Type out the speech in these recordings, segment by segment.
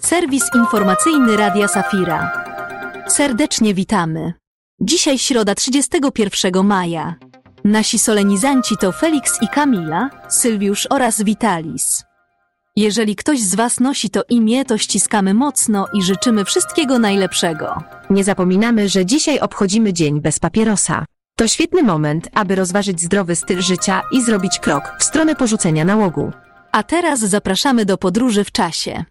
Serwis informacyjny Radia Safira. Serdecznie witamy. Dzisiaj środa 31 maja. Nasi solenizanci to Felix i Kamila, Sylwiusz oraz Vitalis. Jeżeli ktoś z Was nosi to imię, to ściskamy mocno i życzymy wszystkiego najlepszego. Nie zapominamy, że dzisiaj obchodzimy Dzień bez papierosa. To świetny moment, aby rozważyć zdrowy styl życia i zrobić krok w stronę porzucenia nałogu. A teraz zapraszamy do podróży w czasie.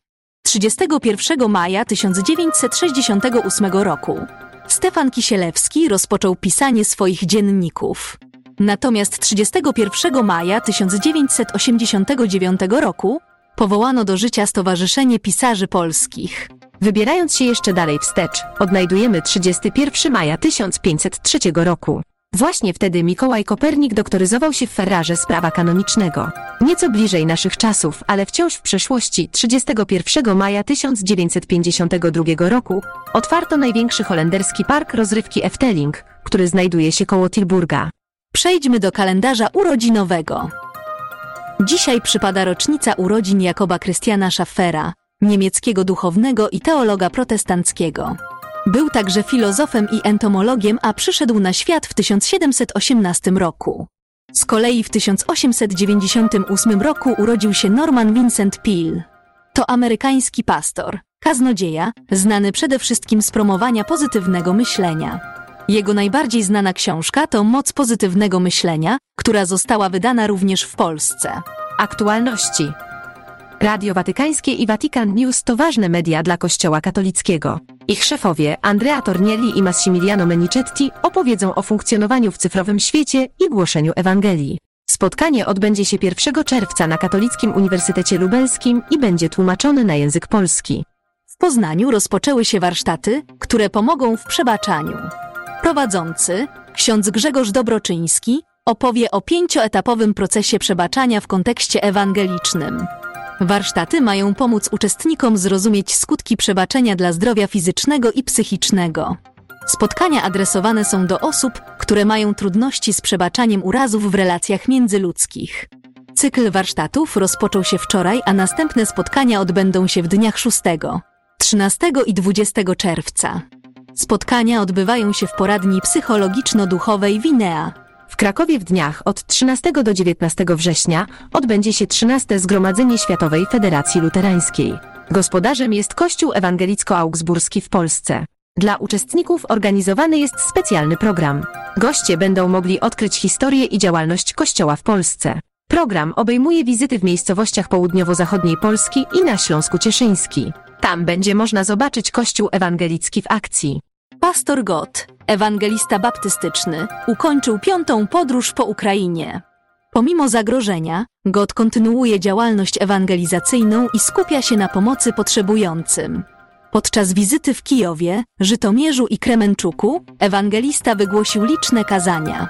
31 maja 1968 roku Stefan Kisielewski rozpoczął pisanie swoich dzienników. Natomiast 31 maja 1989 roku powołano do życia Stowarzyszenie Pisarzy Polskich. Wybierając się jeszcze dalej wstecz, odnajdujemy 31 maja 1503 roku. Właśnie wtedy Mikołaj Kopernik doktoryzował się w Ferrarze z prawa kanonicznego. Nieco bliżej naszych czasów, ale wciąż w przeszłości, 31 maja 1952 roku otwarto największy holenderski park rozrywki Efteling, który znajduje się koło Tilburga. Przejdźmy do kalendarza urodzinowego. Dzisiaj przypada rocznica urodzin Jakoba Krystiana Schaffera, niemieckiego duchownego i teologa protestanckiego. Był także filozofem i entomologiem, a przyszedł na świat w 1718 roku. Z kolei w 1898 roku urodził się Norman Vincent Peale. To amerykański pastor, kaznodzieja, znany przede wszystkim z promowania pozytywnego myślenia. Jego najbardziej znana książka to Moc pozytywnego myślenia, która została wydana również w Polsce. Aktualności. Radio Watykańskie i Vatican News to ważne media dla Kościoła katolickiego. Ich szefowie, Andrea Tornielli i Massimiliano Menicetti, opowiedzą o funkcjonowaniu w cyfrowym świecie i głoszeniu Ewangelii. Spotkanie odbędzie się 1 czerwca na Katolickim Uniwersytecie Lubelskim i będzie tłumaczone na język polski. W Poznaniu rozpoczęły się warsztaty, które pomogą w przebaczaniu. Prowadzący, ksiądz Grzegorz Dobroczyński, opowie o pięcioetapowym procesie przebaczania w kontekście ewangelicznym. Warsztaty mają pomóc uczestnikom zrozumieć skutki przebaczenia dla zdrowia fizycznego i psychicznego. Spotkania adresowane są do osób, które mają trudności z przebaczaniem urazów w relacjach międzyludzkich. Cykl warsztatów rozpoczął się wczoraj, a następne spotkania odbędą się w dniach 6, 13 i 20 czerwca. Spotkania odbywają się w poradni psychologiczno-duchowej Winea. W Krakowie w dniach od 13 do 19 września odbędzie się 13 Zgromadzenie Światowej Federacji Luterańskiej. Gospodarzem jest Kościół Ewangelicko-Augsburski w Polsce. Dla uczestników organizowany jest specjalny program. Goście będą mogli odkryć historię i działalność Kościoła w Polsce. Program obejmuje wizyty w miejscowościach południowo-zachodniej Polski i na Śląsku Cieszyński. Tam będzie można zobaczyć Kościół ewangelicki w akcji. Pastor Gott, ewangelista baptystyczny, ukończył piątą podróż po Ukrainie. Pomimo zagrożenia, Gott kontynuuje działalność ewangelizacyjną i skupia się na pomocy potrzebującym. Podczas wizyty w Kijowie, Żytomierzu i Kremenczuku, ewangelista wygłosił liczne kazania.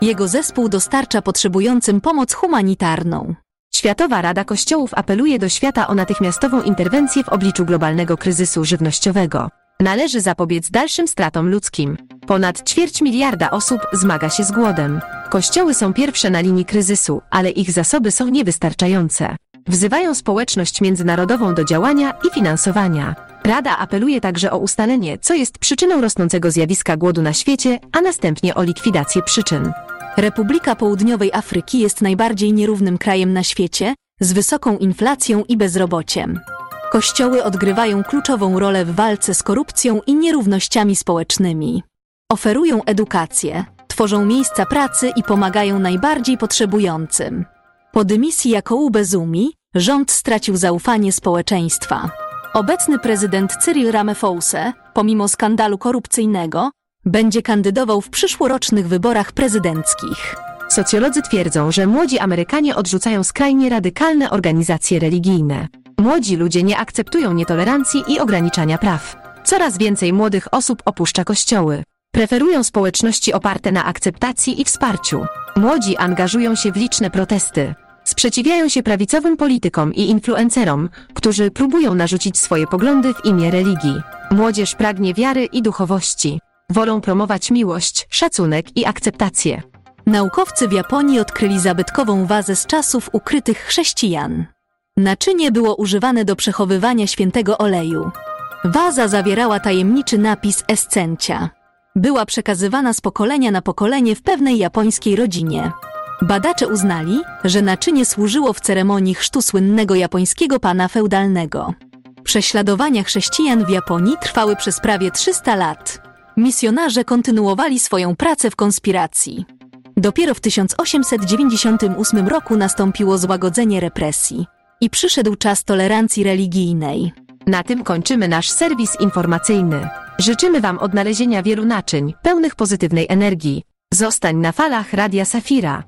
Jego zespół dostarcza potrzebującym pomoc humanitarną. Światowa Rada Kościołów apeluje do świata o natychmiastową interwencję w obliczu globalnego kryzysu żywnościowego. Należy zapobiec dalszym stratom ludzkim. Ponad ćwierć miliarda osób zmaga się z głodem. Kościoły są pierwsze na linii kryzysu, ale ich zasoby są niewystarczające. Wzywają społeczność międzynarodową do działania i finansowania. Rada apeluje także o ustalenie, co jest przyczyną rosnącego zjawiska głodu na świecie, a następnie o likwidację przyczyn. Republika Południowej Afryki jest najbardziej nierównym krajem na świecie, z wysoką inflacją i bezrobociem. Kościoły odgrywają kluczową rolę w walce z korupcją i nierównościami społecznymi. Oferują edukację, tworzą miejsca pracy i pomagają najbardziej potrzebującym. Po dymisji jako Bezumi, rząd stracił zaufanie społeczeństwa. Obecny prezydent Cyril Ramaphosa, pomimo skandalu korupcyjnego, będzie kandydował w przyszłorocznych wyborach prezydenckich. Socjolodzy twierdzą, że młodzi Amerykanie odrzucają skrajnie radykalne organizacje religijne. Młodzi ludzie nie akceptują nietolerancji i ograniczania praw. Coraz więcej młodych osób opuszcza kościoły. Preferują społeczności oparte na akceptacji i wsparciu. Młodzi angażują się w liczne protesty. Sprzeciwiają się prawicowym politykom i influencerom, którzy próbują narzucić swoje poglądy w imię religii. Młodzież pragnie wiary i duchowości. Wolą promować miłość, szacunek i akceptację. Naukowcy w Japonii odkryli zabytkową wazę z czasów ukrytych chrześcijan. Naczynie było używane do przechowywania świętego oleju. Waza zawierała tajemniczy napis escencia. Była przekazywana z pokolenia na pokolenie w pewnej japońskiej rodzinie. Badacze uznali, że naczynie służyło w ceremonii chrztu słynnego japońskiego pana feudalnego. Prześladowania chrześcijan w Japonii trwały przez prawie 300 lat. Misjonarze kontynuowali swoją pracę w konspiracji. Dopiero w 1898 roku nastąpiło złagodzenie represji i przyszedł czas tolerancji religijnej. Na tym kończymy nasz serwis informacyjny. Życzymy Wam odnalezienia wielu naczyń, pełnych pozytywnej energii. Zostań na falach Radia Safira.